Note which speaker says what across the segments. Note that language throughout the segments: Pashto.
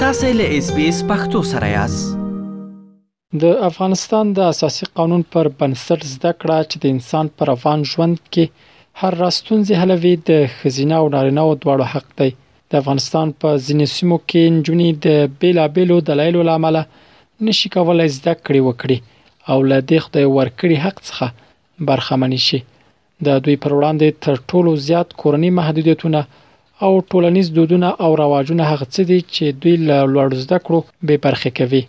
Speaker 1: تاسو له اس بي اس پختو سره یاست
Speaker 2: د افغانستان د اساسي قانون پر بنسټ زده کړه چې د انسان پر افغان ژوند کې هر راستونزې حلوي د خزینه او نارینه او دواړو حق دی د افغانستان په ځینې سیمو کې نجونې د بیلابیلو دلایلو لامل نشي کولای زده کړې وکړي او له دې خدای ورکړي حق څخه برخمن شي د دوی پر وړاندې تر ټولو زیات کورنی محدودیتونه او ټولنیز دودونه او رواجونه هغه څه دي چې دوی له لوړ زده کړو بې برخې کوي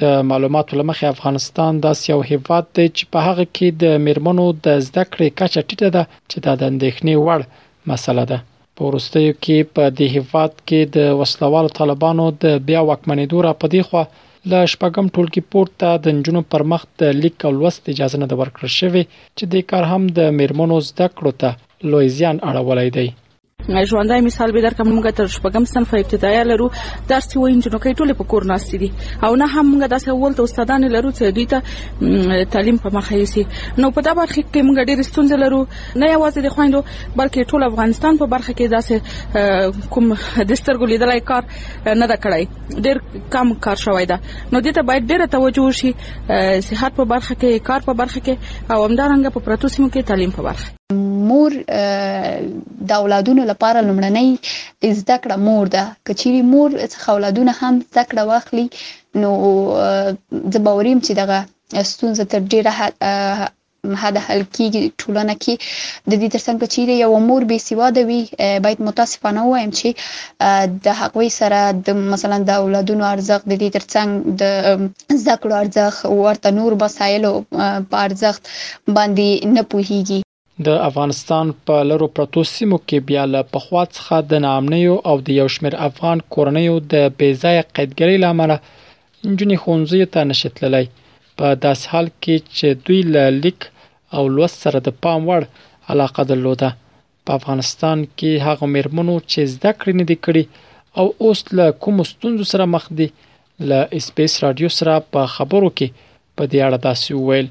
Speaker 2: د معلوماتو لمخې افغانستان داسې یو هیواد دی چې په هغه کې د میرمنو د زده کړې کچه ټیټه ده چې دا د اندېښنې وړ مسله ده په وروستیو کې په دې هیواد کې د وسلوالو طالبانو د بیا واکمنېدو را پدې خو له شپږم ټولګي پورته د نجونو پر مخ د لیک او لوست اجازه نه ده ورکړل شوې چې د کار هم د میرمنو زده کړو ته لوی زیان اړولای دی
Speaker 3: ژوندای مثال به درکم موږ تر شپږم صنف ابتدایي لرو درس چې وایي جنو کې ټول په کور ناست دي او نه هم موږ داسې اول ته استادان لرو چې دوی ته تعلیم په مخه یې سي نو په دا برخه کې موږ ډېر ستونزې لرو نه یوازې د خويندو بلکې ټول افغانستان په برخه کې داسې کوم د سترګو لیدلای کار نه دا کړای ډیر کم کار شوی دا نو دې ته باید ډیره توجه وشي صحت په برخه کې کار په برخه کې او همدارنګه په پرتو سیمو کې تعلیم په برخه
Speaker 4: مور د اولادونو لپاره لمړنۍ زده کړه مور ده که چیرې مور څخه اولادونه هم زده کړه واخلي نو زه باوریم چې دغه ستونزه تر ډیره حد حل کیږي ټولنه کې د دې ترڅنګ که چیرې یو مور بې سواده وي باید متاسفانه وایم چې د هغوی سره د مثلا د اولادونو ارزښت د دې ترڅنګ د زده کړو ارزښت ورته نور وسایلو په ارزښت باندې نه پوهیږي
Speaker 2: د افغانستان په لرو پرتو سیمو کې بیا له پخوا څخه د ناامنیو او د یو شمېر افغان کورنیو د بې ځای قیدګرۍ لامل نجونې ښوونځیو ته نشي تللی په داس حال کې چې دوی له لیک او لوست سره د پام وړ علاقه درلوده په افغانستان کې هغه میرمنو چې زده کړې نه دي کړي او اوس له کوم ستونزو سره مخ دي له اسپیس رادیو سره په خبرو کې په دې اړه داسې وویل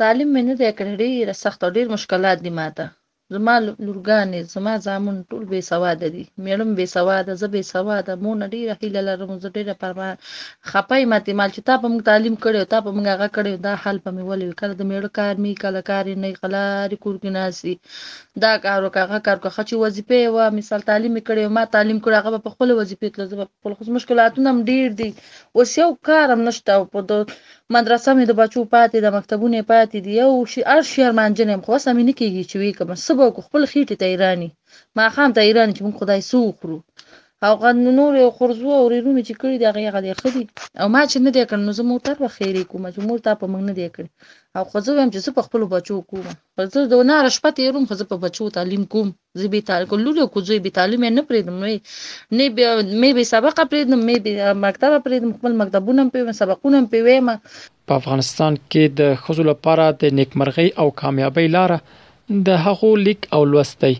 Speaker 5: تعلیم مې نه دی کړی ډېره سخته او ډېر مشکلات دي ماته زما لورګانې زما زامن ټول بې سواده دي میړم بې سواده زه بې سواده مونه ډېره هیله لرم زه ډېره پرما خپه یم مال چې تا په موږ تعلیم کړی او تا په موږ هغه کړی دا حال په مې ولې کله د میړه کار مې کله کار نه قلارې کور کې ناسي دا کار وکړه هغه کار وکړه چې وظیفه و مثال تعلیم مې کړی ما تعلیم کړی هغه په خپل وظیفه تل زه په خپل خو مشکلاتونه هم ډېر دي اوس یو کار هم نشته او په مدرسه مې د بچو پاتې ده، مکتبونه یې پاتې دي او هر شي ارمانجن یم، خو وسه مې نه کېږي چې ویې کړم، څه به وکړو، خپل خېټې ته حیران یو، ماښام ته حیران یو چې موږ خدای څه وخورو او غد مې نور یو خورزو او ورېرونو چې کړي دي، هغې هغه دی ښه دي. او ما چې نه دی کړی، نو زه مور ته هر وخت ښېرې کوم چې مور تا په موږ نه دی کړی او خو زه وایم چې زه په خپلو بچو کوم، خو زه د ناره شپه تېروم، خو زه په بچو تعلیم کوم. زه بې تعلیم که لور او که زوی بې تعلیمه نه پرېږدم نو نه بیا مې بې سبقه پرېږدم مې بې مکتبه پرېږدم خپل مکتبونه هم پرېږدم سبقونه هم پرېږدم
Speaker 2: په افغانستان کې د ښځو لپاره د نیکمرغۍ او کامیابۍ لاره د هغو لیک او لوست دی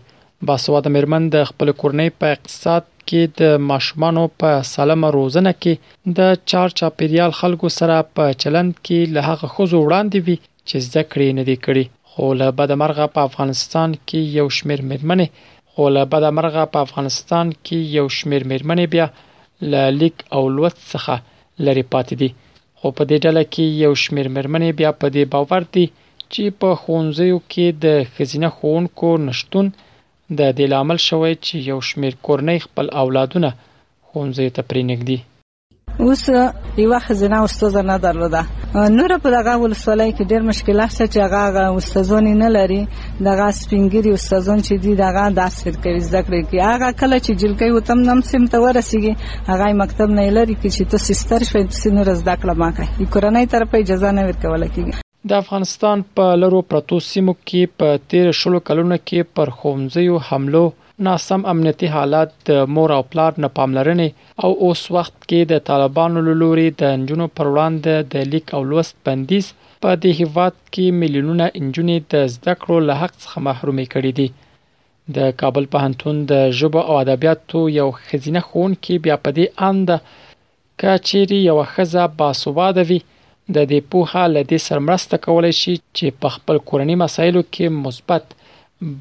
Speaker 2: باسواده مېرمن د خپل کورنۍ په اقتصاد کې د ماشومانو په سالمه روزنه کې د چار چاپیریال خلکو سره په چلند کې له هغه خزو وړاندې وي چې زده کړې یې نه دي کړي، خو له بده مرغه په افغانستان کې یو شمېر مېرمنې خو له بده مرغه په افغانستان کې یو شمېر مېرمنې بیا له لیک او لوست څخه لرې پاتې دي، خو په دې ډله کې یو شمېر مېرمنې بیا په دې باور دي چې په ښوونځیو کې د ښځینه ښوونکو نه شتون د دې لامل شوی چې یو شمېر کورنۍ خپل اولادونه ښوونځیو ته پرېنږدي.
Speaker 6: اوس یو خزینه استاد نه درلوده نور په دغه ولسوالۍ کې ډېر مشکلات شته چې هغه استادونه نه لري دغه سپینګری استادون چې دي دغه داس فر کوي زده کړې کې هغه کله چې جلکې وتم نم سم ته ورسیږي هغه مکتب نه لري کې چې ته سستر شوې سینور زده کړه ما کوي کورنۍ طرفه اجازه نه ورکول کیږي
Speaker 2: د افغانستان په لرو پرتو سیمو کې په تیر شلو کلونو کې پر ښوونځیو حملو، ناسم امنیتي حالت، د مور او پلار نه پاملرنې او اوس وخت کې د طالبانو له لوري د نجونو پر وړاندې د لیک او لوست بندیز په دې هیواد کې میلیونونه نجونې د زده کړو له حق څخه محرومې کړې دي. د کابل پوهنتون د ژبو او ادبیاتو یو ښځینه ښوونکې بیا په دې اند ده که چیرې یوه ښځه باسواده وي، د دې پوهه له دې سره مرسته کولی شي چې په خپل کورني مسایلو کې مثبت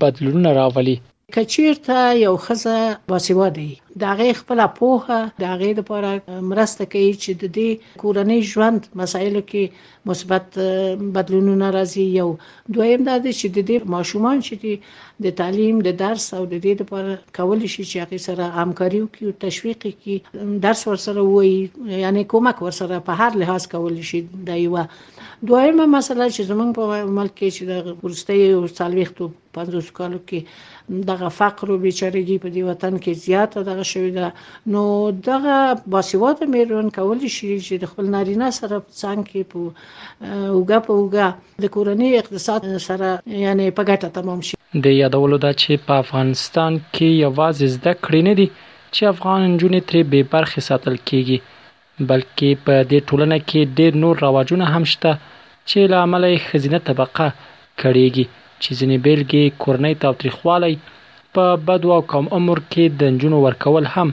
Speaker 2: بدلونونه راولي.
Speaker 7: که چیرته یو ښځه باسواده وي، د هغې خپله پوهه د هغې لپاره مرسته کوي چې د دې کورني ژوند مسایلو کې مثبت بدلونونه راځي یو دویم دا دی چې د دې ماشومان چې د تعلیم د درس او د دې لپاره کول شي چې هغه سره همکاري وکړي او تشویق کړي درس ورسره وایي یعنی کمک ورسره په هر لحاظ کول شي دا یو دویمه مسله چې زمونږ په ملک کې چې د ورستۍ او څلويختو پنځوس کالو کې دغه فقر او بیچارهګي په دې وطن کې زیاته دغه شوې ده نو دغه باسواده میرمن کولی شي چې د خپل نارینه سره څنګ کې په اوګه په اوګه د کورنۍ اقتصاد سره یعنی په ګټه تمام شي
Speaker 2: د یادولو دا چې په افغانستان کې یوازې زده کړې نه دي چې افغان نجونې ترې بې برخې ساتل کیږي بلکې په دې ټولنه کې ډېر نور رواجونه هم شته چې له امله یې ښځینه طبقه کړېږي چې ځینې بېلګې یې کورنی تاوتریخوالی، په بدو او کم عمر کې د نجونو ورکول هم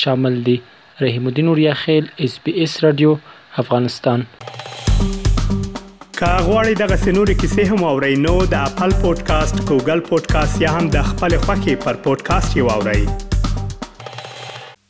Speaker 2: شامل دي. رحیم الدین اوریاخېل، ایس بي ایس راډیو، افغانستان.
Speaker 8: که غواړئ دغسې نورې کیسې هم واورئ نو د اپل پوډکاسټ، ګوګل پوډکاسټ یا هم د خپلې خوښې پر پوډکاسټ یې واورئ.